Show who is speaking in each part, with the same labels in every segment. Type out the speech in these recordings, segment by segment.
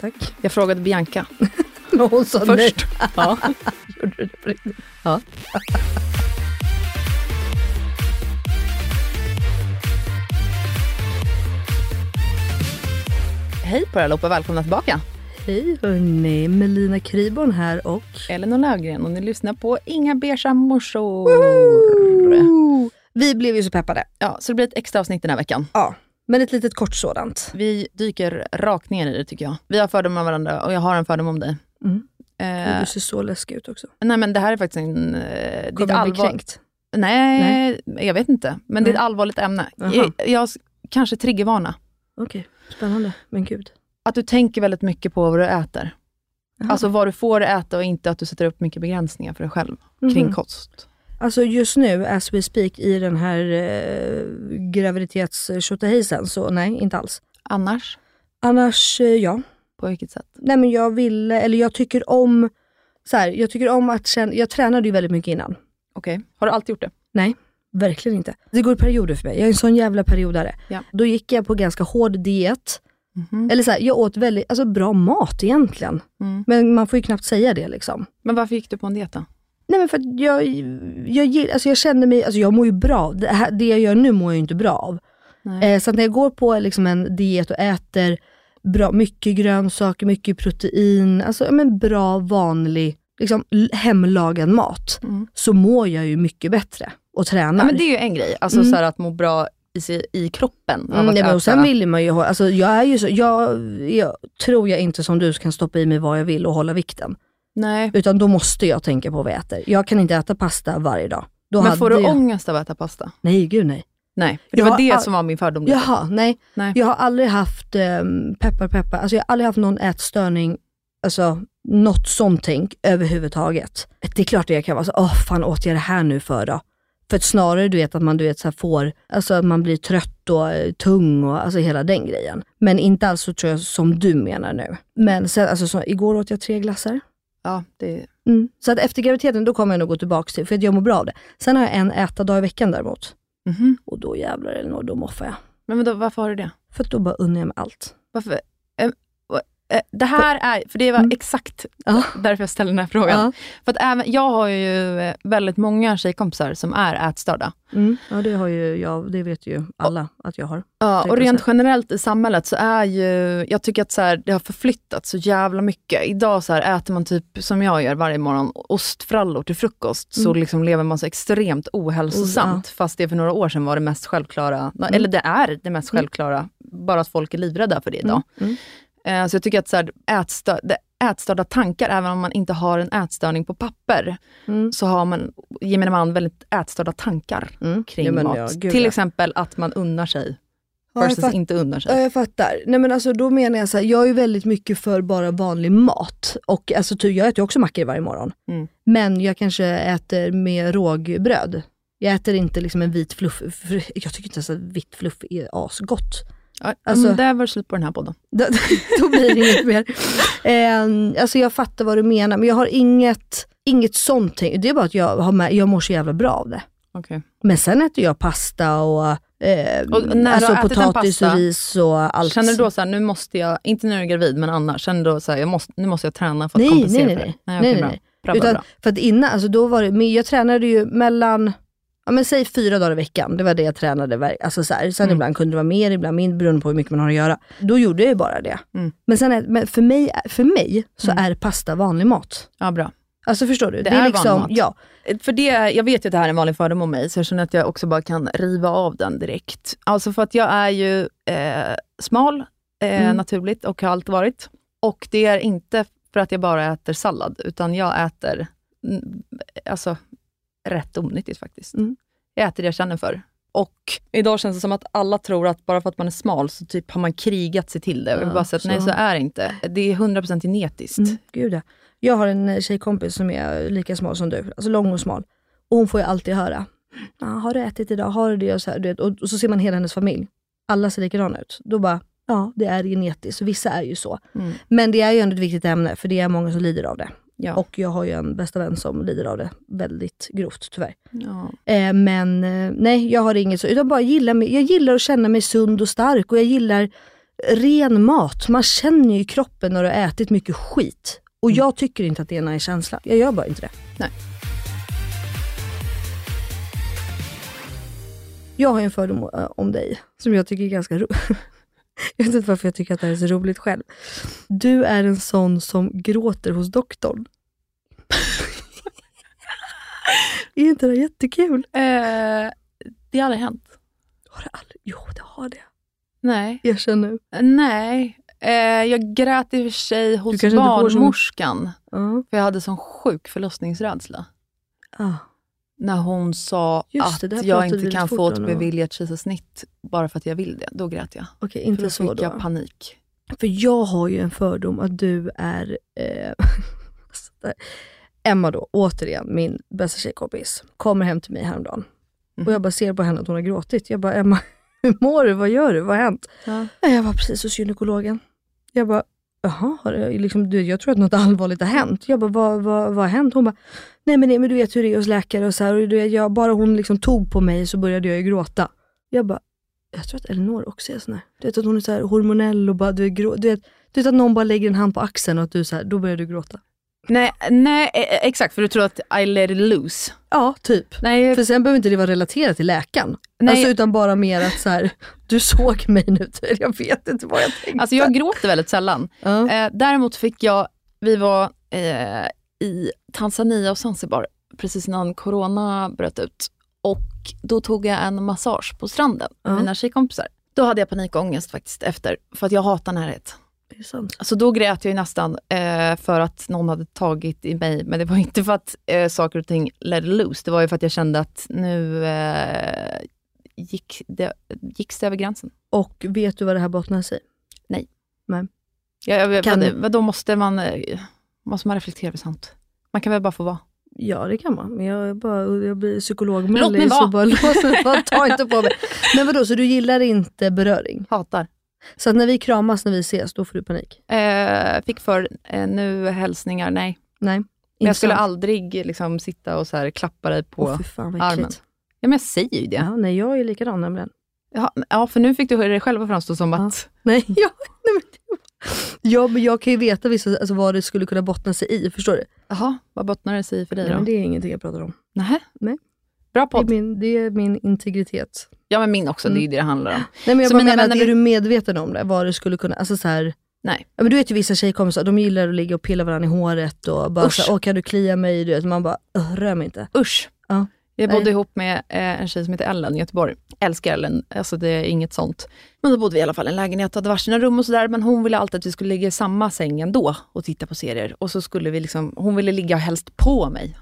Speaker 1: tack.
Speaker 2: Jag frågade Bianca
Speaker 1: Men hon sa nej.
Speaker 2: först. Ja.
Speaker 1: Gjorde på riktigt?
Speaker 2: ja. Hej på er allihopa, välkomna tillbaka.
Speaker 1: Hej hörni, Melina Kriborn här och...
Speaker 2: Elinor Löfgren och ni lyssnar på Inga beiga morsor.
Speaker 1: Vi blev ju så peppade.
Speaker 2: Ja, så det blir ett extra avsnitt den här veckan.
Speaker 1: Ja, men ett litet kort sådant.
Speaker 2: Vi dyker rakt ner i det tycker jag. Vi har fördomar om varandra och jag har en fördom om dig.
Speaker 1: Mm.
Speaker 2: Eh,
Speaker 1: Du ser så läskig ut också.
Speaker 2: nej men det här är faktiskt en... Eh,
Speaker 1: Kommer bli
Speaker 2: allvar...
Speaker 1: kränkt?
Speaker 2: Nej, jag vet inte. Men det är ett
Speaker 1: Nej.
Speaker 2: allvarligt ämne. Jag, jag kanske triggervarna.
Speaker 1: Okej, spännande. Men gud.
Speaker 2: Att du tänker väldigt mycket på vad du äter.
Speaker 1: Jaha.
Speaker 2: Alltså vad du får äta och inte att du sätter upp mycket begränsningar för dig själv kring
Speaker 1: Mhm.
Speaker 2: kost.
Speaker 1: Alltså just nu, as we speak, i den här eh, graviditets så nej, inte alls.
Speaker 2: Annars,
Speaker 1: Annars, eh, ja.
Speaker 2: på vilket sätt?
Speaker 1: Nej men jag vill, eller jag tycker om, så här, jag tycker om att känna, jag tränade ju väldigt mycket innan.
Speaker 2: Okej, har du alltid gjort det?
Speaker 1: Nej, verkligen inte. Det går i perioder för mig. Jag är en sån jävla periodare.
Speaker 2: Ja.
Speaker 1: Då gick jag på ganska hård diet.
Speaker 2: Mhm.
Speaker 1: Eller så här, jag åt väldigt, alltså bra mat egentligen.
Speaker 2: Mm.
Speaker 1: Men man får ju knappt säga det liksom.
Speaker 2: Men varför gick du på en diet då?
Speaker 1: Nej men för att jag, jag, alltså jag känner mig, alltså jag mår ju bra. Det, här, det jag gör nu mår jag ju inte bra av. Eh, så att när jag går på liksom en diet och äter bra, mycket grönsaker, mycket protein, alltså men bra vanlig liksom, hemlagad mat,
Speaker 2: Mm.
Speaker 1: så mår jag ju mycket bättre och tränar.
Speaker 2: Ja, men det är ju en grej, alltså
Speaker 1: Mm.
Speaker 2: så att må bra i, sig, i kroppen.
Speaker 1: Mm, nej, och sen vill man ju ha, alltså jag är ju så, jag, jag tror jag inte som du kan stoppa i mig vad jag vill och hålla vikten.
Speaker 2: Nej.
Speaker 1: Utan då måste jag tänka på vad jag äter. Jag kan inte äta pasta varje dag. Då
Speaker 2: Men får du
Speaker 1: jag...
Speaker 2: ångest av att äta pasta?
Speaker 1: Nej, gud nej.
Speaker 2: Nej, för det
Speaker 1: Jag
Speaker 2: var det
Speaker 1: har-
Speaker 2: som var min fördom.
Speaker 1: Jaha, nej.
Speaker 2: Nej.
Speaker 1: Jag har aldrig haft, um, peppar peppar, alltså jag har aldrig haft någon ätstörning, alltså något sånt tänk överhuvudtaget. Det är klart att jag kan vara så, åh fan åt jag det här nu för då? För snarare du vet att man du vet, så här får, alltså att man blir trött och eh, tung och alltså hela den grejen. Men inte alls så tror jag som du menar nu. Men sen, alltså, så, igår åt jag tre glassar.
Speaker 2: Ja, det,
Speaker 1: Mm. Så att efter graviditeten då kommer jag nog gå tillbaka till, för att jag mår bra av det. Sen har jag en äta-dag i veckan däremot.
Speaker 2: Mhm.
Speaker 1: Och då jävlar Elinor, då moffar jag.
Speaker 2: Men vadå, varför har du det?
Speaker 1: För att då bara unnar jag mig allt.
Speaker 2: Varför? Eh, det här är, för det var
Speaker 1: Mm.
Speaker 2: exakt därför jag ställde den här frågan.
Speaker 1: Ja.
Speaker 2: För att även, jag har ju eh, väldigt många tjejkompisar som är ätstörda.
Speaker 1: Mm. Ja, det har ju jag, det vet ju alla att jag har.
Speaker 2: Ja, och rent generellt i samhället så är ju, jag tycker att så här, det har förflyttats så jävla mycket. Idag så här, äter man typ, som jag gör varje morgon, ostfrallor till frukost, så
Speaker 1: Mm.
Speaker 2: liksom lever man så extremt ohälsosamt. Fast det för några år sedan var det mest självklara, eller det är det mest
Speaker 1: Mm.
Speaker 2: självklara, bara att folk är livrädda för det idag. Eh, Så jag tycker att så här, ätstö- det- ätstörda tankar, även om man inte har en ätstörning på papper,
Speaker 1: Mm.
Speaker 2: så har man, gemene man väldigt ätstörda tankar
Speaker 1: Mm.
Speaker 2: kring
Speaker 1: Ja, men
Speaker 2: mat.
Speaker 1: ja, gud,
Speaker 2: Till
Speaker 1: ja.
Speaker 2: exempel att man unnar sig
Speaker 1: Ja,
Speaker 2: versus
Speaker 1: fatt-
Speaker 2: inte unnar sig.
Speaker 1: Ja, jag fattar. Nej men alltså då menar jag så här, jag är ju väldigt mycket för bara vanlig mat. Och alltså jag äter ju också mackor varje morgon.
Speaker 2: Mm.
Speaker 1: Men jag kanske äter med rågbröd. Jag äter inte liksom en vit fluff, jag tycker inte ens att vitt fluff är asgott.
Speaker 2: Ja,
Speaker 1: Alltså-
Speaker 2: där var det slut på den här podden.
Speaker 1: Då, då blir det inget mer. Eh, alltså jag fattar vad du menar, men jag har inget, inget sånt. Det är bara att jag, har med, jag mår så jävla bra av det.
Speaker 2: Okay.
Speaker 1: Men sen äter jag pasta och, eh,
Speaker 2: Och när
Speaker 1: alltså potatis
Speaker 2: pasta,
Speaker 1: och ris och allt.
Speaker 2: Känner du då såhär, nu måste jag, inte när du är gravid, men annars, känner du då såhär, jag måste, nu måste jag träna för att
Speaker 1: Nej,
Speaker 2: kompensera
Speaker 1: nej,
Speaker 2: för
Speaker 1: nej,
Speaker 2: det?
Speaker 1: nej.
Speaker 2: okej,
Speaker 1: nej,
Speaker 2: bra.
Speaker 1: nej.
Speaker 2: Bra, bra,
Speaker 1: Utan,
Speaker 2: bra.
Speaker 1: för att innan, alltså då var det, men jag tränade ju mellan, ja men säg fyra dagar i veckan. Det var det jag tränade. Alltså så här. Sen
Speaker 2: Mm.
Speaker 1: ibland kunde det vara mer, ibland mindre beroende på hur mycket man har att göra. Då gjorde jag ju bara det.
Speaker 2: Mm.
Speaker 1: Men, sen, är- men för mig, för mig så är pasta vanlig mat.
Speaker 2: Ja, bra.
Speaker 1: Alltså förstår du?
Speaker 2: Det är
Speaker 1: liksom,
Speaker 2: vanlig mat.
Speaker 1: ja.
Speaker 2: För det, jag vet ju att det här är en vanlig fördom om mig, så jag känner att jag också bara kan riva av den direkt. Alltså för att jag är ju eh, smal, eh,
Speaker 1: Mm.
Speaker 2: naturligt, och har alltid varit. Och det är inte för att jag bara äter sallad, utan jag äter mm, alltså, rätt onyttigt faktiskt.
Speaker 1: Mm.
Speaker 2: Jag äter det jag känner för. Och idag känns det som att alla tror att bara för att man är smal så typ har man krigat sig till det.
Speaker 1: Ja,
Speaker 2: bara säga att nej,
Speaker 1: så.
Speaker 2: så är det inte. Det är 100% genetiskt.
Speaker 1: Mm, gud ja. Jag har en eh, tjejkompis som är lika smal som du, alltså lång och smal. Och hon får ju alltid höra, ah, har du ätit idag? Har du det? Och så, här, vet, och, så ser man hela hennes familj. Alla ser likadana ut. Då bara, ja det är genetiskt. Så vissa är ju så.
Speaker 2: Mm.
Speaker 1: Men det är ju ändå ett viktigt ämne, för det är många som lider av det.
Speaker 2: Ja.
Speaker 1: Och jag har ju en bästa vän som lider av det väldigt grovt, tyvärr.
Speaker 2: ja.
Speaker 1: Eh, men eh, nej, jag har inget så. Utan bara gillar mig, jag gillar att känna mig sund och stark och jag gillar ren mat. Man känner ju kroppen när du har ätit mycket skit. Och jag tycker inte att det är en nice känsla. Jag gör bara inte det.
Speaker 2: Nej.
Speaker 1: Jag har en fördom eh, om dig som jag tycker är ganska rolig. Jag vet inte varför jag tycker att det här är så roligt själv. Du är en sån som gråter hos doktorn. är inte det jättekul?
Speaker 2: Eh, det har aldrig hänt.
Speaker 1: Har det aldrig? Jo, det har det.
Speaker 2: Nej.
Speaker 1: Erkänn nu.
Speaker 2: Nej. Eh, jag grät i och för sig hos
Speaker 1: går som-
Speaker 2: barnmorskan.
Speaker 1: Ja.
Speaker 2: För jag hade sån sjuk förlossningsrädsla.
Speaker 1: Ah.
Speaker 2: När hon sa
Speaker 1: Just
Speaker 2: att
Speaker 1: det
Speaker 2: jag inte kan få ett beviljat kejsarsnitt bara för att jag vill det. Då grät jag.
Speaker 1: Okej,
Speaker 2: För
Speaker 1: inte
Speaker 2: då
Speaker 1: så
Speaker 2: fick
Speaker 1: då.
Speaker 2: jag panik.
Speaker 1: För jag har ju en fördom att du är... Eh. Emma då, återigen min bästa tjejkompis, kommer hem till mig häromdagen.
Speaker 2: Mhm.
Speaker 1: Och jag bara ser på henne att hon har gråtit. Jag bara, Emma, hur mår du? Vad gör du? Vad har hänt?
Speaker 2: Ja.
Speaker 1: Jag var precis hos gynekologen. Jag bara, jaha, har det, liksom, du, jag tror att något allvarligt har hänt. Jag bara, vad, vad, vad har hänt? Hon bara, nej men, nej, men du vet hur det är hos läkare och så här. Och du jag, bara hon liksom tog på mig så började jag ju gråta. Jag bara, jag tror att Elinor också är sån här. Du vet att hon är så här hormonell och bara, du, är grå, du, vet, du vet att någon bara lägger en hand på axeln och att du så här, då börjar du gråta.
Speaker 2: Nej, nej, eh, exakt. För du tror att I let it loose.
Speaker 1: Ja, typ.
Speaker 2: Nej,
Speaker 1: För sen behöver inte det vara relaterat till läkaren.
Speaker 2: Nej.
Speaker 1: Alltså, utan bara mer att så här, du såg mig nu, jag vet inte vad jag tänkte.
Speaker 2: alltså jag gråter väldigt sällan.
Speaker 1: ja.
Speaker 2: Eh, däremot fick jag, vi var eh, i Tanzania och Zanzibar precis innan corona bröt ut. Och då tog jag en massage på stranden med
Speaker 1: Ja.
Speaker 2: mina tjejkompisar. Då hade jag panikångest faktiskt efter, för att jag hatar närhet.
Speaker 1: Det är sant.
Speaker 2: Så då grät jag ju nästan eh, för att någon hade tagit i mig. Men det var inte för att eh, saker och ting let loose. Det var ju för att jag kände att nu eh, gick det, gicks det över gränsen.
Speaker 1: Och vet du vad det här bottnar sig i?
Speaker 2: Jag, jag,
Speaker 1: Kan-
Speaker 2: vad, då måste man, eh, måste man reflektera över sånt? Man kan väl bara få vara?
Speaker 1: Ja det kan man, men jag, är bara, jag blir psykolog
Speaker 2: Låt mig vara.
Speaker 1: bara låt mig ta inte på mig. Men vadå, så du gillar inte beröring?
Speaker 2: Hatar.
Speaker 1: Så när vi kramas när vi ses, då får du panik?
Speaker 2: Eh, fick för eh, nu hälsningar, nej.
Speaker 1: Nej?
Speaker 2: Men jag skulle aldrig liksom, sitta och så här, klappa dig på
Speaker 1: fy fan
Speaker 2: armen. Ja, men jag säger ju det.
Speaker 1: Ja, nej jag är likadan nämligen.
Speaker 2: Ja, ja, för nu fick du dig själv att framstå som
Speaker 1: Ja.
Speaker 2: att...
Speaker 1: Nej, jag, nej men, ja, men jag kan ju veta vissa, alltså, vad det skulle kunna bottna sig i, förstår du?
Speaker 2: Jaha, vad bottnar det sig i för dig
Speaker 1: Nej,
Speaker 2: då?
Speaker 1: men det är ingenting jag pratar om.
Speaker 2: Nähä?
Speaker 1: Nej.
Speaker 2: Bra
Speaker 1: Det är
Speaker 2: podd.
Speaker 1: min, det är min integritet.
Speaker 2: Ja, men min också. Det är ju det det handlar om.
Speaker 1: Nej men jag
Speaker 2: Så
Speaker 1: bara
Speaker 2: mina
Speaker 1: menar
Speaker 2: vänner
Speaker 1: är du medveten om det? Vad det skulle kunna, alltså så här,
Speaker 2: Nej.
Speaker 1: ja, men du vet ju vissa tjejkompisar, de gillar att ligga och pilla varandra i håret och bara
Speaker 2: Usch.
Speaker 1: så här, åh kan du klia mig? Du vet, man bara, "Ugh, rör mig inte.
Speaker 2: Usch.
Speaker 1: Ja.
Speaker 2: Jag
Speaker 1: Nej.
Speaker 2: bodde ihop med eh, en tjej som heter Ellen i Göteborg. Älskar Ellen, alltså det är inget sånt. Men då bodde vi i alla fall i en lägenhet, hade varsina rum och sådär. Men hon ville alltid att vi skulle ligga i samma säng ändå och titta på serier. Och så skulle vi liksom, hon ville ligga helst på mig.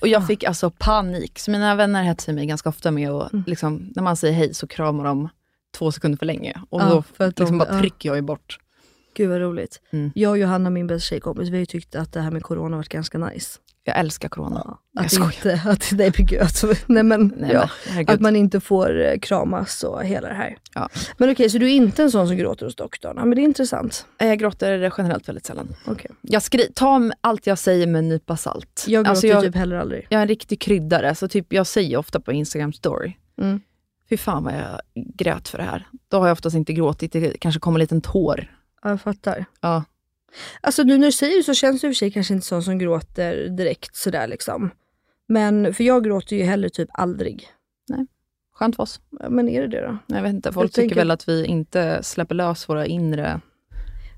Speaker 2: Och jag fick alltså panik. Så mina vänner hetsar mig ganska ofta med att,
Speaker 1: Mm.
Speaker 2: liksom, när man säger hej så kramar de två sekunder för länge. Och
Speaker 1: Ja,
Speaker 2: då
Speaker 1: för att de-
Speaker 2: liksom bara
Speaker 1: ja.
Speaker 2: trycker jag ju bort.
Speaker 1: Gud vad roligt.
Speaker 2: Mm.
Speaker 1: Jag och Johanna, min bästa tjejkompis, vi har ju tyckt att det här med corona varit ganska nice.
Speaker 2: Jag älskar corona.
Speaker 1: Ja,
Speaker 2: Jag
Speaker 1: att
Speaker 2: skojar.
Speaker 1: inte, att, men gud, alltså, nej men,
Speaker 2: Nej,
Speaker 1: ja,
Speaker 2: men,
Speaker 1: att man inte får eh, kramas och hela det här.
Speaker 2: Ja.
Speaker 1: Men okej, så du är inte en sån som gråter hos doktorn? Ja, men det är intressant.
Speaker 2: Jag gråter generellt väldigt sällan.
Speaker 1: Okej.
Speaker 2: Jag skri- ta allt jag säger med en nypa salt.
Speaker 1: Jag gråter
Speaker 2: Alltså, jag,
Speaker 1: typ heller aldrig.
Speaker 2: jag är en riktig kryddare, så typ jag säger ofta på Instagram story,
Speaker 1: Mm.
Speaker 2: fy fan vad jag grät för det här. Då har jag oftast inte gråtit, det kanske kommer en liten tår.
Speaker 1: Ja, jag fattar.
Speaker 2: Ja.
Speaker 1: Alltså nu när du säger det så känns du i och för sig kanske inte sån som gråter direkt sådär liksom. Men, för jag gråter ju heller typ aldrig.
Speaker 2: Skönt för oss.
Speaker 1: Ja, Men är det det då?
Speaker 2: Jag vet inte, folk
Speaker 1: Jag tänker-
Speaker 2: tycker väl att vi inte släpper lös våra inre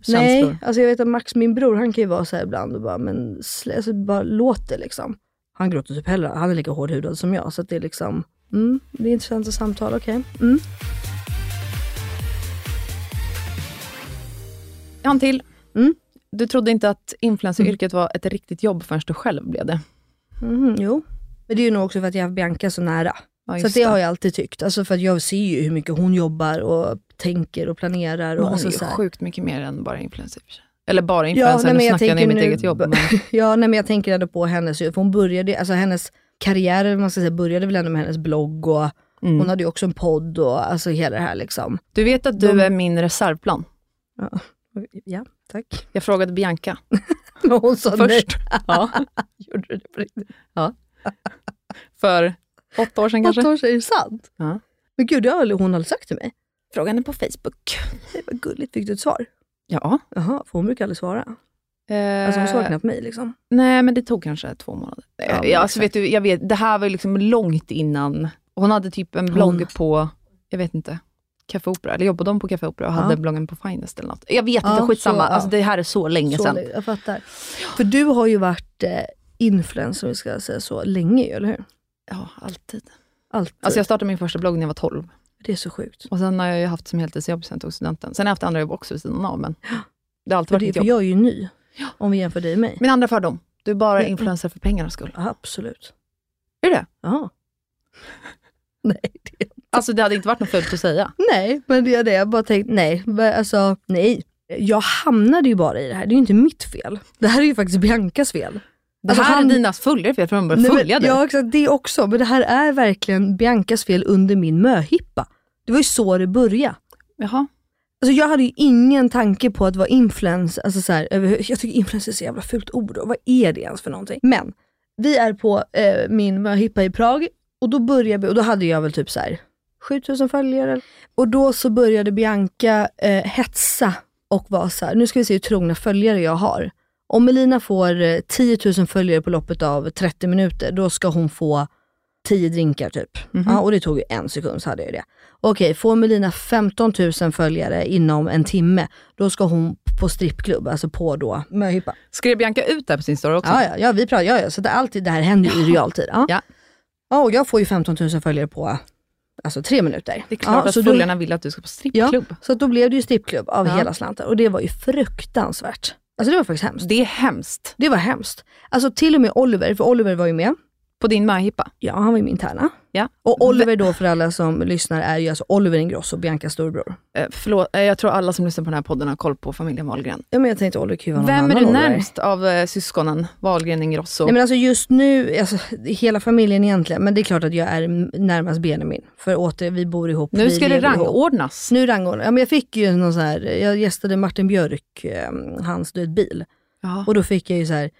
Speaker 1: Nej,
Speaker 2: känslor.
Speaker 1: alltså jag vet att Max, min bror, han kan ju vara så här ibland och bara, men slä, alltså, bara låt det liksom. Han gråter typ heller, han är lika hårdhudad som jag. Så det är liksom, mm, det är intressanta samtal, okej. Mm.
Speaker 2: Jag har en till.
Speaker 1: Mm.
Speaker 2: Du trodde inte att influenceryrket var ett riktigt jobb förrän du själv blev det.
Speaker 1: Mhm, jo. Men det är ju nog också för att jag har Bianca så nära.
Speaker 2: Ja,
Speaker 1: så det, har jag alltid tyckt. Alltså för att jag ser ju hur mycket hon jobbar och tänker och planerar. Och
Speaker 2: hon
Speaker 1: alltså
Speaker 2: är ju
Speaker 1: så här.
Speaker 2: sjukt mycket mer än bara influencer. Eller bara influencer,
Speaker 1: nej, men
Speaker 2: nu
Speaker 1: jag
Speaker 2: snackar jag ner
Speaker 1: tänker
Speaker 2: mitt
Speaker 1: nu-
Speaker 2: eget jobb. Men,
Speaker 1: Ja, nej, men jag tänker ändå på hennes, för hon började, alltså hennes karriär, man ska säga, började väl ändå med hennes blogg och
Speaker 2: mm.
Speaker 1: hon hade ju också en podd och alltså hela det här liksom.
Speaker 2: Du vet att du
Speaker 1: De-
Speaker 2: är min reservplan.
Speaker 1: Ja, tack.
Speaker 2: Jag frågade Bianca
Speaker 1: Men hon sa
Speaker 2: först.
Speaker 1: nej.
Speaker 2: Ja,
Speaker 1: Gjorde du det på riktigt?
Speaker 2: för åtta år sedan kanske.
Speaker 1: Åtta år sedan, är det sant?
Speaker 2: Ja.
Speaker 1: Men gud, det har hon aldrig sagt till mig.
Speaker 2: Fråga henne på Facebook.
Speaker 1: Det var gulligt, fick du ett svar?
Speaker 2: Ja.
Speaker 1: Jaha, för hon brukar aldrig svara.
Speaker 2: Eh,
Speaker 1: Alltså hon svarar knappt mig liksom.
Speaker 2: Nej, men det tog kanske två månader.
Speaker 1: Ja,
Speaker 2: Ja, alltså, vet du, jag vet, det här var liksom långt innan. Hon hade typ en blogg
Speaker 1: Hon-
Speaker 2: på, jag vet inte, Café Opera, eller jobbade de på Café Opera och
Speaker 1: Ja.
Speaker 2: hade bloggen på Finest eller något. Jag vet
Speaker 1: Ja,
Speaker 2: inte, skitsamma.
Speaker 1: så, ja.
Speaker 2: Alltså, det här är så länge
Speaker 1: Så,
Speaker 2: sedan.
Speaker 1: Jag fattar. För du har ju varit eh, influencer, ska säga så, länge eller hur?
Speaker 2: Ja, alltid.
Speaker 1: Alltid.
Speaker 2: Alltså jag startade min första blogg när jag var 12.
Speaker 1: Det är så sjukt.
Speaker 2: Och sen har jag ju haft som heltidsjobb sen jag tog studenten. Sen har jag haft andra jobb också vid sidan av, men det har alltid
Speaker 1: För,
Speaker 2: varit
Speaker 1: det,
Speaker 2: mitt
Speaker 1: för
Speaker 2: jobb.
Speaker 1: jag är ju ny, om vi jämför dig och mig.
Speaker 2: Min andra fördom, du är bara
Speaker 1: Mm.
Speaker 2: influencer för pengarnas skull.
Speaker 1: Ja, absolut.
Speaker 2: Är det
Speaker 1: Ja. Nej,
Speaker 2: Alltså det hade inte varit något fult att säga.
Speaker 1: nej, men det är det. Jag bara tänkte, nej, alltså, nej. Jag hamnade ju bara i det här, det är ju inte mitt fel. Det här är ju faktiskt Biancas fel.
Speaker 2: Det
Speaker 1: Alltså,
Speaker 2: här
Speaker 1: han-
Speaker 2: är dina följare fel för de
Speaker 1: men-
Speaker 2: följa dig.
Speaker 1: Ja, exakt, det också. Men det här är verkligen Biancas fel under min möhippa. Det var ju så det började.
Speaker 2: Jaha.
Speaker 1: Alltså jag hade ju ingen tanke på att vara influencer. Alltså så här, jag tycker influencer är så jävla fult ord. Vad är det ens för någonting? Men vi är på eh, min möhippa i Prag och då började och då hade jag väl typ så här 7000 följare. Och då så började Bianca eh, hetsa och vara så här, nu ska vi se hur trogna följare jag har. Om Melina får eh, 10 000 följare på loppet av 30 minuter, då ska hon få 10 drinkar typ. Ja, och det tog ju en sekund så hade jag det. Okej, får Melina 15 000 följare inom en timme, då ska hon på strippklubb, alltså på då möhippa.
Speaker 2: Skrev Bianca ut det här på sin story också?
Speaker 1: Ja, ja, ja, vi pratar, ja, ja, så det, alltid det här händer ju i realtid. Ja.
Speaker 2: Ja.
Speaker 1: Ja, och jag får ju 15 000 följare på alltså, tre minuter.
Speaker 2: Det är klart
Speaker 1: ja,
Speaker 2: att följarna vill att du ska på strippklubb.
Speaker 1: Ja, så då blev det ju strippklubb av
Speaker 2: Ja.
Speaker 1: hela slanten och det var ju fruktansvärt. Alltså det var faktiskt hemskt.
Speaker 2: Det är hemskt.
Speaker 1: Det var hemskt. Alltså till och med Oliver, för Oliver var ju med.
Speaker 2: På din möhippa?
Speaker 1: Ja, han var ju min tärna.
Speaker 2: Ja.
Speaker 1: Och Oliver då för alla som lyssnar är ju alltså Oliver Ingrosso, Biancas storbror.
Speaker 2: Eh, förlåt, eh, jag tror alla som lyssnar på den här podden har koll på familjen Wahlgren.
Speaker 1: Ja men jag tänkte Oliver kan ju vara någon
Speaker 2: Vem är
Speaker 1: annan
Speaker 2: du
Speaker 1: Oliver.
Speaker 2: närmst av eh, syskonen Wahlgren Ingrosso?
Speaker 1: Nej men alltså just nu, alltså, hela familjen egentligen, men det är klart att jag är m- närmast Benjamin. För åter, vi bor ihop.
Speaker 2: nu
Speaker 1: vi
Speaker 2: ska det
Speaker 1: lever ihop.
Speaker 2: rangordnas.
Speaker 1: Nu rangordnar Ja men jag fick ju någon sån här, jag gästade Martin Björk, eh, hans du vet, bil.
Speaker 2: Ja.
Speaker 1: Och då fick jag ju så här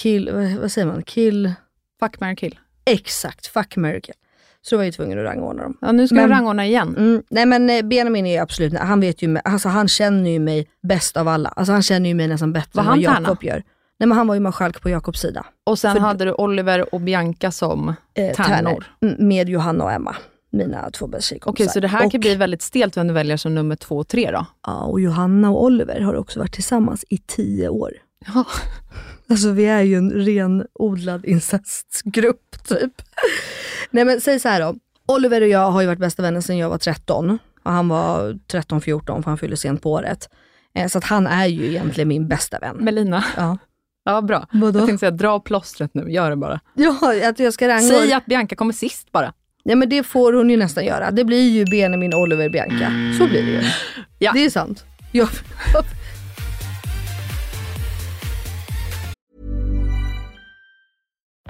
Speaker 1: kill, vad, vad säger man, kill,
Speaker 2: Fuck, marry, kill.
Speaker 1: exakt, fuck America. Så då var jag ju tvungen att rangordna dem.
Speaker 2: Ja, nu ska
Speaker 1: Men-
Speaker 2: du rangordna igen.
Speaker 1: Mm, nej men eh, Benjamin är ju absolut, han vet ju, alltså han känner ju mig bäst av alla. Alltså han känner ju mig nästan bättre
Speaker 2: Var
Speaker 1: än vad? Jakob gör. Nej men han var ju marskalk på Jakobs sida.
Speaker 2: Och sen
Speaker 1: För-
Speaker 2: hade du Oliver och Bianca som
Speaker 1: Eh,
Speaker 2: tärnor.
Speaker 1: Mm, Med Johanna och Emma, mina två bästa
Speaker 2: Okej,
Speaker 1: tjejkompisar.
Speaker 2: så det här
Speaker 1: och,
Speaker 2: kan bli väldigt stelt vem du väljer som nummer två och tre då?
Speaker 1: Ja, och Johanna och Oliver har också varit tillsammans i tio år.
Speaker 2: Ja.
Speaker 1: Alltså vi är ju en renodlad incestgrupp typ. Nej men säg så här då. Oliver och jag har ju varit bästa vänner sedan jag var 13. Och han var 13-14 för han fyllde sent på året. Eh, Så att han är ju egentligen min bästa vän.
Speaker 2: Melina.
Speaker 1: Ja.
Speaker 2: Ja, bra.
Speaker 1: Vadå?
Speaker 2: Jag tänkte säga, dra plåstret nu, gör det bara.
Speaker 1: Ja, att jag ska rangordna.
Speaker 2: Säg att Bianca kommer sist bara.
Speaker 1: Nej men det får hon ju nästan göra. Det blir ju Benjamin, Oliver, Bianca. Så blir det ju.
Speaker 2: Ja.
Speaker 1: Det är sant. Jag,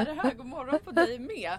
Speaker 3: Är det här? God morgon på dig med.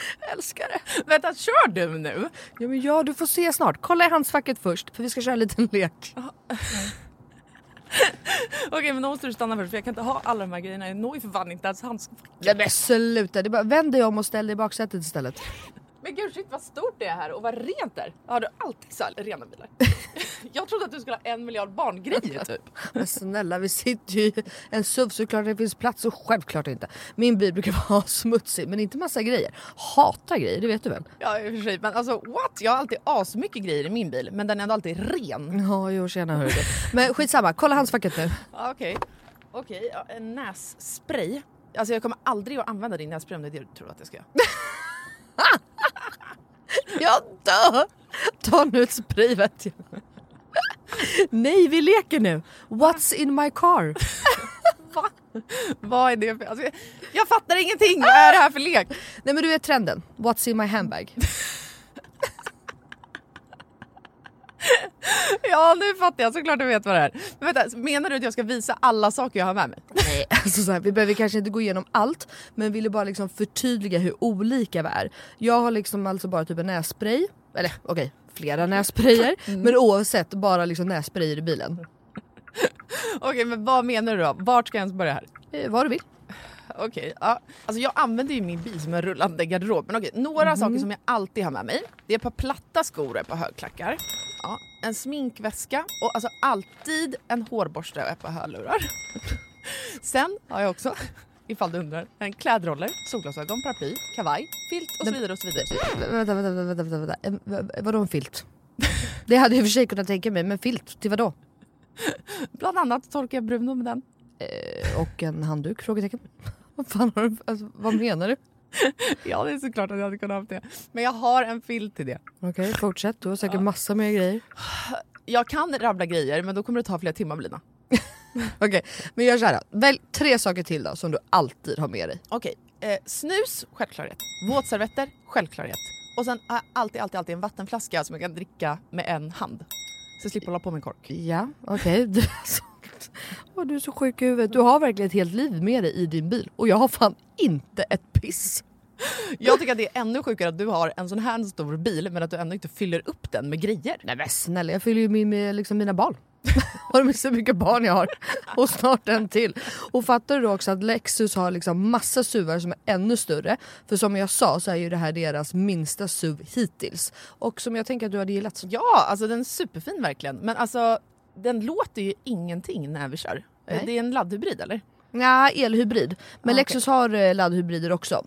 Speaker 1: Älskar det.
Speaker 2: Vänta, kör du nu?
Speaker 1: Ja men ja, du får se snart. Kolla i handskfacket först för vi ska köra en liten lek.
Speaker 2: Okej men då måste du stanna först för jag kan inte ha alla de här grejerna. Jag når ju för fan inte ens handskfacket.
Speaker 1: Nej men sluta, det är bara vänd dig om och ställ dig i baksätet istället.
Speaker 2: Men gud shit vad stort det är här och vad rent det är. Har du alltid så här rena bilar? jag trodde att du skulle ha en miljard barngrejer typ.
Speaker 1: Men snälla vi sitter ju i en SUV såklart det finns plats och självklart inte. Min bil brukar vara smutsig men inte massa grejer. Hatar grejer, det vet du väl?
Speaker 2: Ja i och för sig men alltså what? Jag har alltid asmycket grejer i min bil men den är ändå alltid ren.
Speaker 1: Ja jo tjena hörru. Men skitsamma, kolla handskfacket nu.
Speaker 2: Okej, okej ja, en nässpray. Alltså jag kommer aldrig att använda din nässpray om det är det du tror att jag ska göra.
Speaker 1: Jag dör! Ta nu ett spray vet jag. Nej vi leker nu. What's in my car?
Speaker 2: Va? Vad är det för... Alltså, jag, fattar ingenting! Vad är det här för lek?
Speaker 1: Nej men du vet trenden. What's in my handbag?
Speaker 2: Ja nu fattar jag såklart du vet vad det är. Men vänta, menar du att jag ska visa alla saker jag har med mig?
Speaker 1: Nej, alltså så här, vi behöver kanske inte gå igenom allt men ville bara liksom förtydliga hur olika vi är. Jag har liksom alltså bara typ en nässpray, eller okej flera nässprayer men oavsett bara liksom nässprayer i bilen.
Speaker 2: Okej men vad menar du då? Vart ska jag ens börja här?
Speaker 1: Eh, vad du vill.
Speaker 2: Okej, ja. Alltså jag använder ju min bil som en rullande garderob. Men okej, några saker som jag alltid har med mig. Det är ett par platta skor och ett par högklackar. Ja, en sminkväska och alltså alltid en hårborste och ett par hörlurar. Sen har jag också, ifall du undrar, en klädroller, solglasögon, paraply, kavaj, filt och så vidare och så vidare.
Speaker 1: Vä- Vänta, vänta, vänta, vänta, vänta. Vadå en filt? Det hade jag i och för sig kunnat tänka mig, men filt till vadå?
Speaker 2: Bland annat torkar jag Bruno med den.
Speaker 1: Eh, och en handduk? Frågetecken. Vad fan har du, alltså, vad menar du?
Speaker 2: Ja det är såklart att jag hade kunnat ha det. Men jag har en filt till det.
Speaker 1: Okej, fortsätt. Du har säkert massa mer grejer.
Speaker 2: Jag kan rabbla grejer men då kommer det ta flera timmar Lina.
Speaker 1: Okej, men gör såhär. Välj tre saker till då som du alltid har med dig.
Speaker 2: Okej, eh, snus, självklarhet. Våtservetter, självklarhet. Och sen har jag alltid, alltid, alltid en vattenflaska som jag kan dricka med en hand. Så jag slipper hålla på med en kork.
Speaker 1: Ja, okej. Så- Åh, du är så sjuk i huvudet. Du har verkligen ett helt liv med dig i din bil och jag har fan inte ett piss.
Speaker 2: Jag tycker att det är ännu sjukare att du har en sån här stor bil men att du ändå inte fyller upp den med grejer.
Speaker 1: Nej men snälla, jag fyller ju min, med liksom mina barn. har du så mycket barn jag har? Och snart en till. Och fattar du då också att Lexus har liksom massa SUVar som är ännu större. För som jag sa så är ju det här deras minsta SUV hittills. Och som jag tänker att du hade gillat.
Speaker 2: Ja, alltså den är superfin verkligen. Men alltså den låter ju ingenting när vi kör. Eh,
Speaker 1: Nej.
Speaker 2: Det är en laddhybrid eller?
Speaker 1: Ja, elhybrid. Men
Speaker 2: Ah,
Speaker 1: Lexus har eh, laddhybrider också.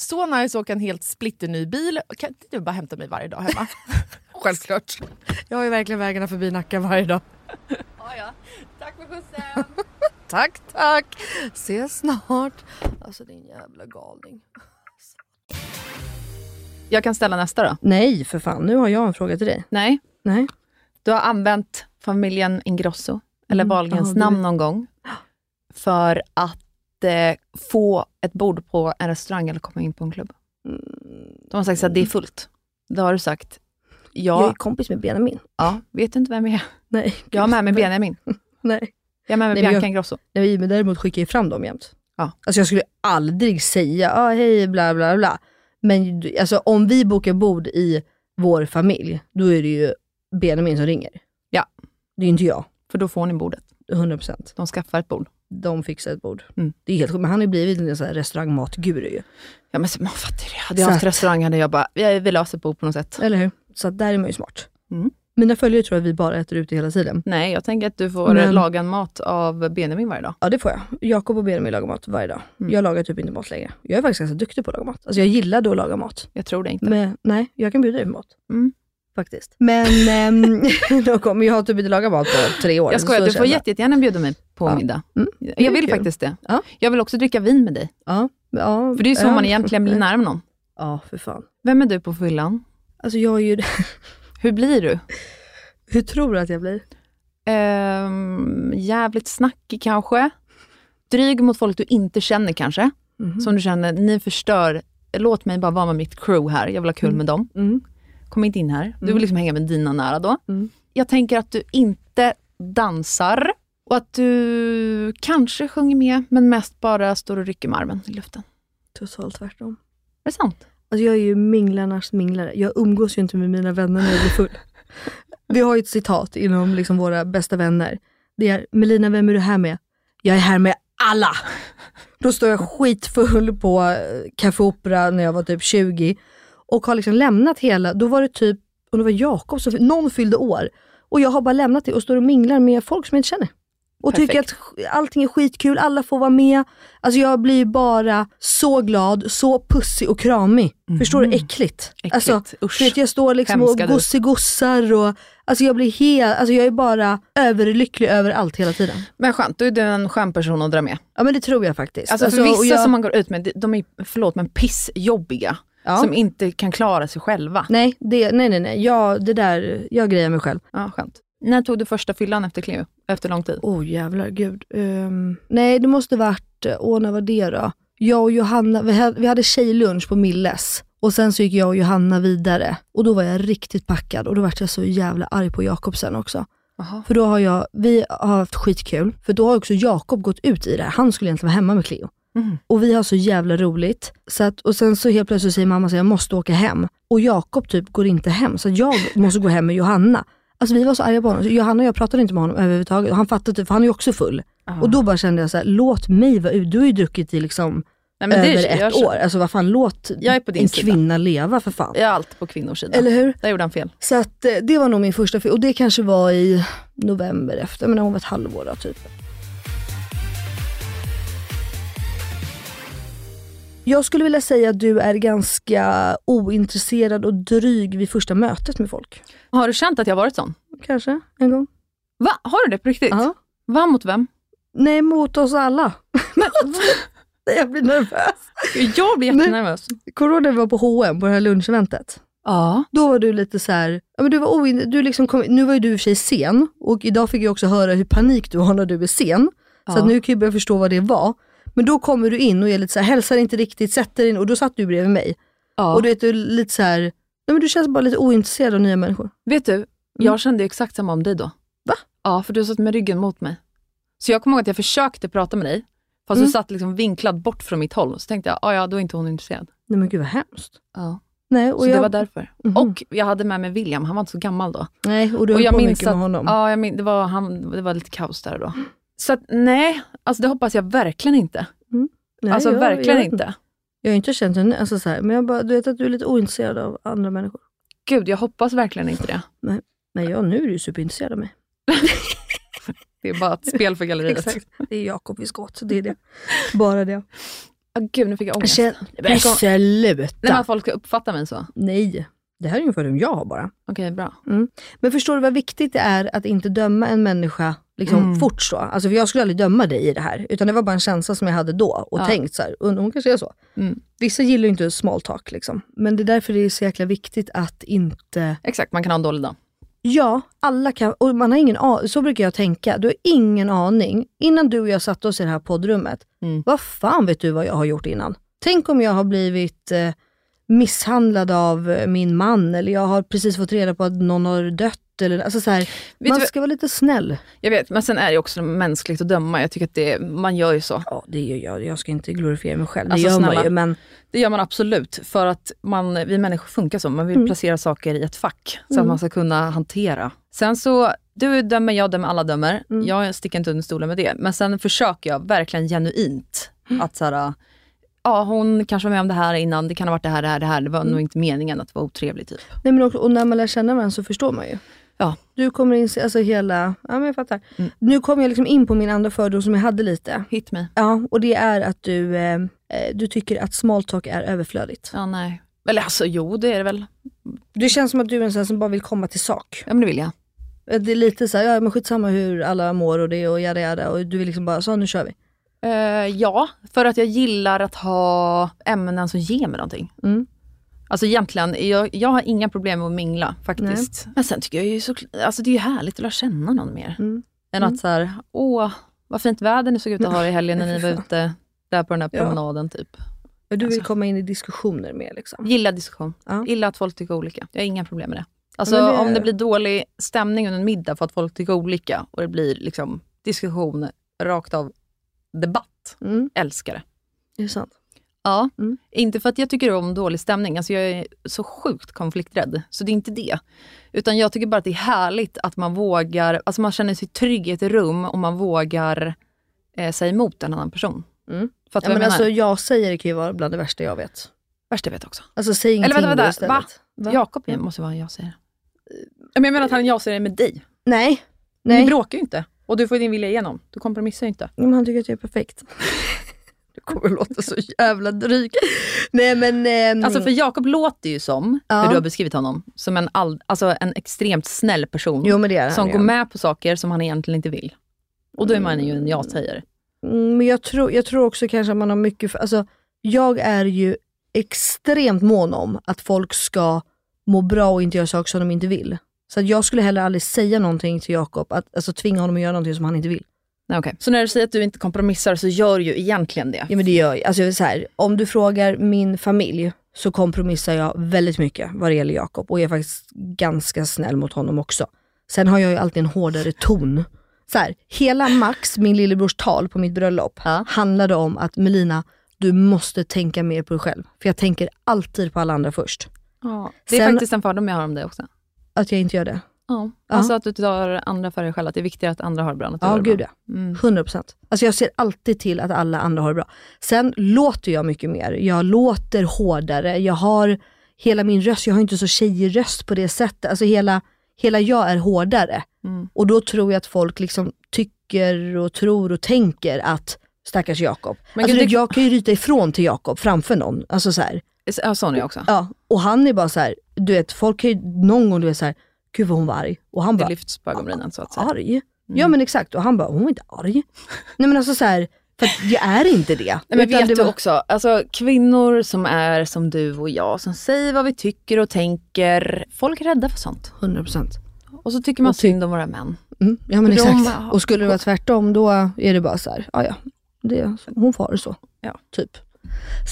Speaker 2: Så nice att åka en helt splitterny bil. Kan inte du bara hämta mig varje dag hemma?
Speaker 1: Självklart. Jag har ju verkligen vägarna förbi Nacka varje dag.
Speaker 2: ja, ja. Tack för skjutsen.
Speaker 1: Tack tack. Ses snart. Alltså din jävla galning.
Speaker 4: Jag kan ställa nästa då.
Speaker 1: Nej för fan, nu har jag en fråga till dig.
Speaker 4: Nej,
Speaker 1: Nej.
Speaker 4: du har använt familjen Ingrosso, eller
Speaker 1: Mm,
Speaker 4: Wahlgrens
Speaker 1: det
Speaker 4: namn någon gång, för att eh, få ett bord på en restaurang eller komma in på en klubb. De har sagt att det är fullt. Då har du sagt, ja,
Speaker 1: Jag är kompis med Benjamin.
Speaker 4: ja, vet du inte vem jag är?
Speaker 1: Nej.
Speaker 4: Jag har med mig Benjamin.
Speaker 1: Nej.
Speaker 4: Jag har med mig
Speaker 1: Nej,
Speaker 4: Bianca
Speaker 1: jag-
Speaker 4: Ingrosso.
Speaker 1: Nej, men däremot skickar jag fram dem jämt.
Speaker 4: Ja.
Speaker 1: Alltså jag skulle aldrig säga ah, hej bla bla bla. Men alltså, om vi bokar bord i vår familj, då är det ju Benjamin som ringer.
Speaker 4: Ja.
Speaker 1: Det är inte jag.
Speaker 4: För då får ni bordet.
Speaker 1: 100%.
Speaker 4: De skaffar ett bord.
Speaker 1: De fixar ett bord.
Speaker 4: Mm.
Speaker 1: Det är helt sjukt. Men han har ju blivit en restaurangmatguru ju.
Speaker 4: Ja men man fattar det. Hade jag haft
Speaker 1: att-
Speaker 4: restaurang hade jag bara, jag vill lösa ett bord på något sätt.
Speaker 1: Eller hur? Så att där är man ju smart.
Speaker 4: Mm.
Speaker 1: Mina följare tror att vi bara äter ute hela tiden.
Speaker 2: Nej, jag tänker att du får
Speaker 1: Men-
Speaker 2: laga en mat av Benjamin varje dag.
Speaker 1: Ja det får jag. Jakob och Benjamin lagar mat varje dag.
Speaker 2: Mm.
Speaker 1: Jag lagar typ inte mat längre. Jag är faktiskt ganska duktig på att laga mat. Alltså jag gillade att laga mat.
Speaker 2: Jag tror det inte.
Speaker 1: Men, nej, jag kan bjuda dig på mat.
Speaker 2: Mm.
Speaker 1: Faktiskt. Men ehm, då kommer jag typ inte lagat mat på tre år.
Speaker 2: Jag skojar, du får jätte- jättegärna bjuda mig på
Speaker 1: Ja.
Speaker 2: middag.
Speaker 1: Mm.
Speaker 2: Jag vill
Speaker 1: kul.
Speaker 2: faktiskt det.
Speaker 1: Ja.
Speaker 2: Jag vill också dricka vin med dig.
Speaker 1: Ja, ja,
Speaker 2: För det är ju så
Speaker 1: ja.
Speaker 2: man egentligen blir nära med någon.
Speaker 1: Ja, för fan.
Speaker 2: Vem är du på fyllan?
Speaker 1: Alltså jag är ju...
Speaker 2: Hur blir du?
Speaker 1: Hur tror du att jag blir?
Speaker 2: Ehm, jävligt snackig kanske. Dryg mot folk du inte känner kanske.
Speaker 1: Mhm.
Speaker 2: Som du känner, ni förstör. Låt mig bara vara med mitt crew här. Jag vill ha kul med dem.
Speaker 1: Mm.
Speaker 2: Kom inte in här. Du vill liksom hänga med dina nära då.
Speaker 1: Mm.
Speaker 2: Jag tänker att du inte dansar och att du kanske sjunger med, men mest bara står och rycker med armen i luften.
Speaker 1: Totalt tvärtom.
Speaker 2: Är det sant?
Speaker 1: Alltså jag är ju minglarnas minglare. Jag umgås ju inte med mina vänner när jag blir full. Vi har ju ett citat inom liksom våra bästa vänner. Det är Melina, vem är du här med? Jag är här med alla! Då står jag skitfull på eh, Café Opera när jag var typ 20 och har liksom lämnat hela, då var det typ, om det var Jakob, som någon fyllde år. Och jag har bara lämnat det och står och minglar med folk som jag inte känner. Och tycker att
Speaker 2: Perfekt.
Speaker 1: allting är skitkul, alla får vara med. Alltså jag blir bara så glad, så pussig och kramig. Förstår du? Äckligt.
Speaker 2: Äckligt.
Speaker 1: Alltså,
Speaker 2: Usch.
Speaker 1: vet, jag står liksom
Speaker 2: Hemska
Speaker 1: och gossigossar och alltså jag blir helt, alltså jag är bara överlycklig över allt hela tiden.
Speaker 2: Men skönt, då är du en skön person att dra med.
Speaker 1: Ja men det tror jag faktiskt.
Speaker 2: Alltså, för
Speaker 1: och
Speaker 2: vissa
Speaker 1: jag,
Speaker 2: som man går ut med, de är, förlåt men pissjobbiga.
Speaker 1: Ja.
Speaker 2: Som inte kan klara sig själva.
Speaker 1: Nej, det, nej, nej, nej. Jag, det där, jag grejer mig själv.
Speaker 2: Ja, skönt. När tog du första fyllan efter Cleo? Efter lång tid?
Speaker 1: Oh, jävlar, gud. Ehm, nej, det måste varit, eh, åh när var det då? Jag och Johanna, vi hade, vi hade tjejlunch på Milles. Och sen så gick jag och Johanna vidare. Och då var jag riktigt packad och då var jag så jävla arg på Jakob sen också.
Speaker 2: Jaha.
Speaker 1: För då har jag, vi har haft skitkul, för då har också Jakob gått ut i det här. Han skulle egentligen vara hemma med Cleo.
Speaker 2: Mm.
Speaker 1: Och vi har så jävla roligt. Så att, och sen så helt plötsligt säger mamma att jag måste åka hem. Och Jakob typ går inte hem, så jag måste gå hem med Johanna. Alltså vi var så arga på honom. Så Johanna och jag pratade inte med honom överhuvudtaget. Och han fattade typ, för han är ju också full. Och då bara kände jag så här, låt mig vara ute. Du har ju druckit i liksom
Speaker 2: Nej, men det
Speaker 1: över
Speaker 2: jag,
Speaker 1: ett år. Alltså vad fan, låt
Speaker 2: Jag
Speaker 1: en
Speaker 2: sida.
Speaker 1: kvinna leva för fan.
Speaker 2: Jag är allt på kvinnors sida.
Speaker 1: Eller hur?
Speaker 2: Där gjorde han fel.
Speaker 1: Så att eh, det var nog min första film. Och det kanske var i november efter, men hon var ett halvår då typ. Jag skulle vilja säga att du är ganska ointresserad och dryg vid första mötet med folk.
Speaker 2: Har du känt att jag varit sån?
Speaker 1: Kanske, en gång.
Speaker 2: Va? Har du det på riktigt?
Speaker 1: Ja.
Speaker 2: Va mot vem?
Speaker 1: Nej, mot oss alla. Jag blir nervös.
Speaker 2: Jag blir jättenervös.
Speaker 1: När vi var på H&M på det här luncheventet?
Speaker 2: Ja.
Speaker 1: Då var du lite så här, ja, men du var oin, du liksom kom, nu var ju du i och för sig sen och idag fick jag också höra hur panik du har när du är sen. Så
Speaker 2: Ja.
Speaker 1: att nu kan jag börja förstå vad det var. Men då kommer du in och är lite så här, hälsar inte riktigt, sätter in och då satt du bredvid mig.
Speaker 2: ja.
Speaker 1: Och du vet, du är lite så här, ja, men du känns bara lite ointresserad av nya människor.
Speaker 2: Vet du, jag kände ju exakt samma om dig då.
Speaker 1: Va?
Speaker 2: Ja, för du satt med ryggen mot mig. Så jag kommer ihåg att jag försökte prata med dig, fast
Speaker 1: Mm.
Speaker 2: du satt liksom vinklad bort från mitt håll. Så tänkte jag, "Ah, ja då är inte hon intresserad.
Speaker 1: Nej men gud vad hemskt.
Speaker 2: Ja.
Speaker 1: Nej, och
Speaker 2: Så
Speaker 1: jag,
Speaker 2: det var därför.
Speaker 1: Mhm.
Speaker 2: Och jag hade med mig William, han var inte så gammal då.
Speaker 1: nej, och du
Speaker 2: och
Speaker 1: höll
Speaker 2: jag
Speaker 1: på
Speaker 2: minns
Speaker 1: mycket
Speaker 2: att,
Speaker 1: med honom.
Speaker 2: Ja, jag min, det, var, han, det var lite kaos där då. Så att, nej, alltså det hoppas jag verkligen inte.
Speaker 1: nej,
Speaker 2: alltså
Speaker 1: jag-
Speaker 2: verkligen
Speaker 1: jag
Speaker 2: inte.
Speaker 1: Jag har inte känt henne, alltså så här, men jag bara, du vet att du är lite ointresserad av andra människor.
Speaker 2: Gud, jag hoppas verkligen inte det.
Speaker 1: Nej, jag, nu är du ju superintresserad av mig.
Speaker 2: Det är bara ett spel för galleriet.
Speaker 1: Exakt. Det är Jakob vi ska åt, det är det. Bara det.
Speaker 2: Ah, gud, nu fick jag ångest.
Speaker 1: Känn, men sluta!
Speaker 2: Nej, men folk ska uppfatta mig så.
Speaker 1: Nej, det här är ungefär hur jag har bara.
Speaker 2: Okej, bra.
Speaker 1: Men förstår du vad viktigt det är att inte döma en människa liksom
Speaker 2: Mm.
Speaker 1: fort så? Alltså för jag skulle aldrig döma dig i det här, utan det var bara en känsla som jag hade då och
Speaker 2: Ja.
Speaker 1: tänkt så här, hon kanske är så.
Speaker 2: Mm.
Speaker 1: Vissa gillar ju inte small talk liksom, men det är därför det är så jäkla viktigt att inte
Speaker 2: Exakt, man kan ha en dålig dag.
Speaker 1: Ja, alla kan, och man har ingen aning, så brukar jag tänka. Du har ingen aning, innan du och jag satte oss i det här poddrummet,
Speaker 2: Mm.
Speaker 1: vad fan vet du vad jag har gjort innan? Tänk om jag har blivit eh, misshandlad av eh, min man, eller jag har precis fått reda på att någon har dött. Eller, alltså så här, man ska vara lite snäll.
Speaker 2: Jag vet, men sen är det också mänskligt att döma. Jag tycker att det, man gör ju så.
Speaker 1: Ja, det gör jag. Jag ska inte glorifiera mig själv. Det
Speaker 2: Alltså,
Speaker 1: gör man
Speaker 2: snälla.
Speaker 1: ju, men
Speaker 2: Det gör man absolut, för att man, vi människor funkar så. Man vill placera saker i ett fack, så att man ska kunna hantera. Sen så, du dömer, jag dömer, alla dömer. Jag sticker inte under stolen med det. Men sen försöker jag verkligen genuint att så här, ja hon kanske var med om det här innan, det kan ha varit det här, det här, det här. Det var nog inte meningen att vara otrevlig typ.
Speaker 1: Nej, men också, och när man lär känna varandra så förstår man ju.
Speaker 2: Ja.
Speaker 1: Du kommer in, alltså hela, ja men jag fattar.
Speaker 2: Mm.
Speaker 1: Nu kommer jag liksom in på min andra fördom som jag hade lite.
Speaker 2: Hit me.
Speaker 1: Ja, och det är att du, eh, eh, du tycker att small talk är överflödigt.
Speaker 2: Ja, nej. Eller alltså jo, det är det väl.
Speaker 1: Det känns som att du är en sån som bara vill komma till sak.
Speaker 2: Ja men det vill jag.
Speaker 1: Det är lite så här, ja men skitsamma hur alla mår och det och jada jada och du vill liksom bara, så nu kör vi.
Speaker 2: Eh, ja, för att jag gillar att ha ämnen som ger mig någonting.
Speaker 1: Mm.
Speaker 2: Alltså egentligen, jag, jag har inga problem med att mingla faktiskt. Men sen tycker jag ju så, alltså det är ju härligt att lära känna någon mer.
Speaker 1: Mm.
Speaker 2: Än
Speaker 1: Mm.
Speaker 2: att så här, åh vad fint väder ni såg ut att ha i helgen när
Speaker 1: Nej,
Speaker 2: ni var ute där på den här
Speaker 1: Ja.
Speaker 2: promenaden typ.
Speaker 1: Och du vill
Speaker 2: Alltså.
Speaker 1: komma in i diskussioner med liksom.
Speaker 2: Gillar diskussion.
Speaker 1: Ja.
Speaker 2: Gillar att folk tycker olika. Jag har inga problem med det. Alltså
Speaker 1: det-
Speaker 2: om det blir dålig stämning under en middag för att folk tycker olika och det blir liksom diskussion rakt av debatt.
Speaker 1: Mm.
Speaker 2: Älskar det.
Speaker 1: Det är sant.
Speaker 2: Ja,
Speaker 1: Mm.
Speaker 2: inte för att jag tycker om dålig stämning. Alltså jag är så sjukt konflikträdd, så det är inte det. Utan jag tycker bara att det är härligt att man vågar, alltså man känner sig trygg i ett rum och man vågar eh, säga emot en annan person.
Speaker 1: Mm.
Speaker 2: Fattar
Speaker 1: Ja,
Speaker 2: du
Speaker 1: men
Speaker 2: vad jag
Speaker 1: alltså jag säger det kan ju vara bland det värsta jag vet.
Speaker 2: Värst jag vet också.
Speaker 1: Alltså säg ingenting
Speaker 2: Eller vänta, vänta, va?
Speaker 1: istället. Va?
Speaker 2: Jakob måste vara en jag-sägare. Men jag menar att han är en jag-sägare med dig.
Speaker 1: Nej.
Speaker 2: Men
Speaker 1: Nej.
Speaker 2: Ni bråkar ju inte. Och du får din vilja igenom. Du kompromissar ju inte.
Speaker 1: Men han tycker att jag är perfekt. det kommer låta så jävla dryg. Nej men... ehm,
Speaker 2: Alltså för Jakob låter ju som,
Speaker 1: Ja.
Speaker 2: hur du har beskrivit honom, som en, all, alltså en extremt snäll person.
Speaker 1: Jo han
Speaker 2: som
Speaker 1: ju.
Speaker 2: går med på saker som han egentligen inte vill. Och då är man ju en ja-sägare.
Speaker 1: Mm, Men jag tror, jag tror också kanske att man har mycket, för, alltså jag är ju extremt mån om att folk ska må bra och inte göra saker som de inte vill. Så att jag skulle heller aldrig säga någonting till Jakob, att, alltså tvinga honom att göra någonting som han inte vill.
Speaker 2: Okej. Så när du säger att du inte kompromissar så gör du ju egentligen det.
Speaker 1: Ja men det gör jag. Alltså så här, om du frågar min familj så kompromissar jag väldigt mycket vad det gäller Jakob och jag är faktiskt ganska snäll mot honom också. Sen har jag ju alltid en hårdare ton. Så här, hela Max, min lillebrors tal på mitt bröllop,
Speaker 2: Ja.
Speaker 1: handlade om att Melina, du måste tänka mer på dig själv. För jag tänker alltid på alla andra först.
Speaker 2: Ja, det är
Speaker 1: Sen-
Speaker 2: faktiskt en fördom jag har om dig också.
Speaker 1: Att jag inte gör det.
Speaker 2: Ja.
Speaker 1: Ja.
Speaker 2: Alltså att du tar andra för dig själv, att det är viktigare att andra har det bra än att du
Speaker 1: Ja,
Speaker 2: har det
Speaker 1: gud
Speaker 2: bra.
Speaker 1: ja.
Speaker 2: Mm.
Speaker 1: 100%. Alltså jag ser alltid till att alla andra har det bra. Sen låter jag mycket mer. Jag låter hårdare. Jag har hela min röst, jag har inte så tjejig röst på det sättet. Alltså hela, hela jag är hårdare.
Speaker 2: Mm.
Speaker 1: Och då tror jag att folk liksom tycker och tror och tänker att stackars Jakob.
Speaker 2: Men
Speaker 1: Alltså
Speaker 2: gud,
Speaker 1: du, jag kan ju ryta ifrån till Jakob framför någon. Alltså så här.
Speaker 2: Ja, sån är jag också.
Speaker 1: Ja, och han är bara så här, du vet folk kan ju någon gång du vet så här, gud vad hon var arg. Och han
Speaker 2: Det
Speaker 1: bara,
Speaker 2: lyfts på ögonbrynen så att säga.
Speaker 1: arg? Ja men exakt, och han bara, hon var inte arg. Nej men alltså så här, för jag är inte det.
Speaker 2: Nej, men vet
Speaker 1: det
Speaker 2: du
Speaker 1: var-
Speaker 2: också, alltså kvinnor som är som du och jag, som säger vad vi tycker och tänker. Folk är rädda för sånt.
Speaker 1: 100%.
Speaker 2: Och så tycker man
Speaker 1: ty-
Speaker 2: synd om våra män.
Speaker 1: Mm, ja men
Speaker 2: För de
Speaker 1: exakt.
Speaker 2: har-
Speaker 1: Och skulle det vara tvärtom då är det bara så här, ja ja, det, hon får ha det så.
Speaker 2: Ja.
Speaker 1: Typ.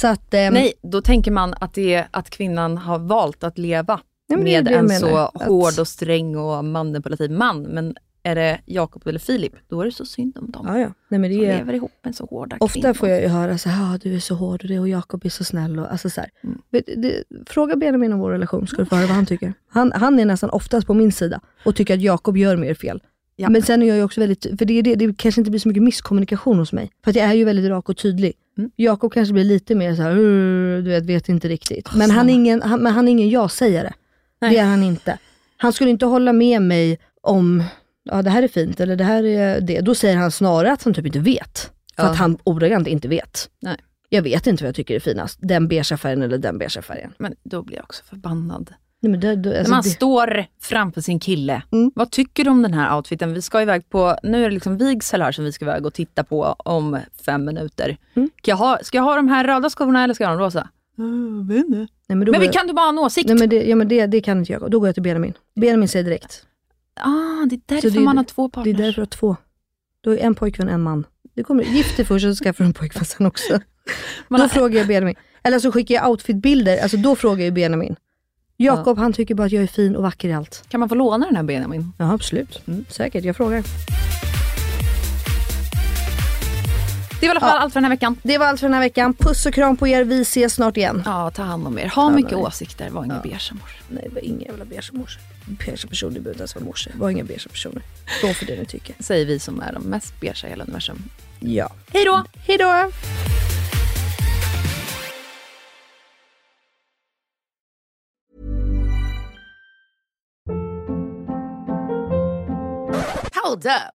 Speaker 1: Så att, ehm,
Speaker 2: Nej, då tänker man att, det är, att kvinnan har valt att leva
Speaker 1: Är
Speaker 2: med en
Speaker 1: menar,
Speaker 2: så
Speaker 1: att-
Speaker 2: hård och sträng och manipulativ man. Men är det Jakob eller Filip, då är det så synd om dem.
Speaker 1: ja, ja. Nej, men
Speaker 2: De
Speaker 1: det är,
Speaker 2: lever ihop med så hårda
Speaker 1: ofta
Speaker 2: kvinnor.
Speaker 1: får jag ju höra så här, ah, du är så hård och det och Jakob är så snäll. Och, alltså så.
Speaker 2: Mm.
Speaker 1: Det, fråga Benjamin om vår relation ska du få höra vad han tycker. Han, han är nästan oftast på min sida och tycker att Jakob gör mer fel.
Speaker 2: Ja.
Speaker 1: Men sen är jag ju också väldigt, för det, det, det kanske inte blir så mycket misskommunikation hos mig. För att jag är ju väldigt rak och tydlig.
Speaker 2: Mm.
Speaker 1: Jakob kanske blir lite mer så här, du vet, vet inte riktigt. Men han är ingen, han, men han är ingen jag-sägare.
Speaker 2: Nej.
Speaker 1: Det är han inte. Han skulle inte hålla med mig om, ja det här är fint eller det här är det. Då säger han snarare att han typ inte vet. För
Speaker 2: Ja.
Speaker 1: att han ordagrant inte vet.
Speaker 2: Nej.
Speaker 1: Jag vet inte vad jag tycker är finast. Den beigea färgen eller den beigea färgen.
Speaker 2: Men då blir jag också förbannad.
Speaker 1: Nej, men det, det,
Speaker 2: När
Speaker 1: alltså,
Speaker 2: man
Speaker 1: det,
Speaker 2: står framför sin kille.
Speaker 1: Mm.
Speaker 2: Vad tycker du om den här outfiten? Vi ska iväg på, nu är det liksom vigsel här som vi ska iväg och titta på om fem minuter.
Speaker 1: Mm.
Speaker 2: Ska, jag ha, ska jag ha de här röda skorna eller ska jag ha de rosa?
Speaker 1: Nej, men
Speaker 2: Men vi
Speaker 1: jag-
Speaker 2: kan du bara ha en åsikt?
Speaker 1: Nej men, det, ja, men det, det kan inte jag. Då går jag till Benjamin. Benjamin säger direkt.
Speaker 2: ah, det är därför
Speaker 1: det är-
Speaker 2: man har två
Speaker 1: Det är
Speaker 2: partners.
Speaker 1: därför att två. Då är en pojkvän, en man. Det kommer, gift dig först och så skaffar du en pojkvän sen också.
Speaker 2: Man
Speaker 1: då
Speaker 2: har-
Speaker 1: frågar jag Benjamin. Eller så skickar jag outfitbilder, alltså då frågar jag Benjamin. Jakob han tycker bara att jag är fin och vacker i allt.
Speaker 2: Kan man få låna den här Benjamin?
Speaker 1: Ja absolut, mm, säkert. Jag frågar.
Speaker 2: Det är i alla fall allt för den här veckan.
Speaker 1: Det var allt för den här veckan. Puss och kram på er. Vi ses snart igen.
Speaker 2: Ja, ta hand om er. Ha mycket
Speaker 1: er.
Speaker 2: åsikter, var inga beiga mor.
Speaker 1: Nej, det var inga jävla beiga morsor. Beiga personer behöver inte ens vara morsor. Var inga beiga personer. Stå för det ni tycker.
Speaker 2: Säger vi som är de mest beiga i hela universum.
Speaker 1: Ja.
Speaker 2: Hej då!
Speaker 1: Hej då!
Speaker 5: Hold up.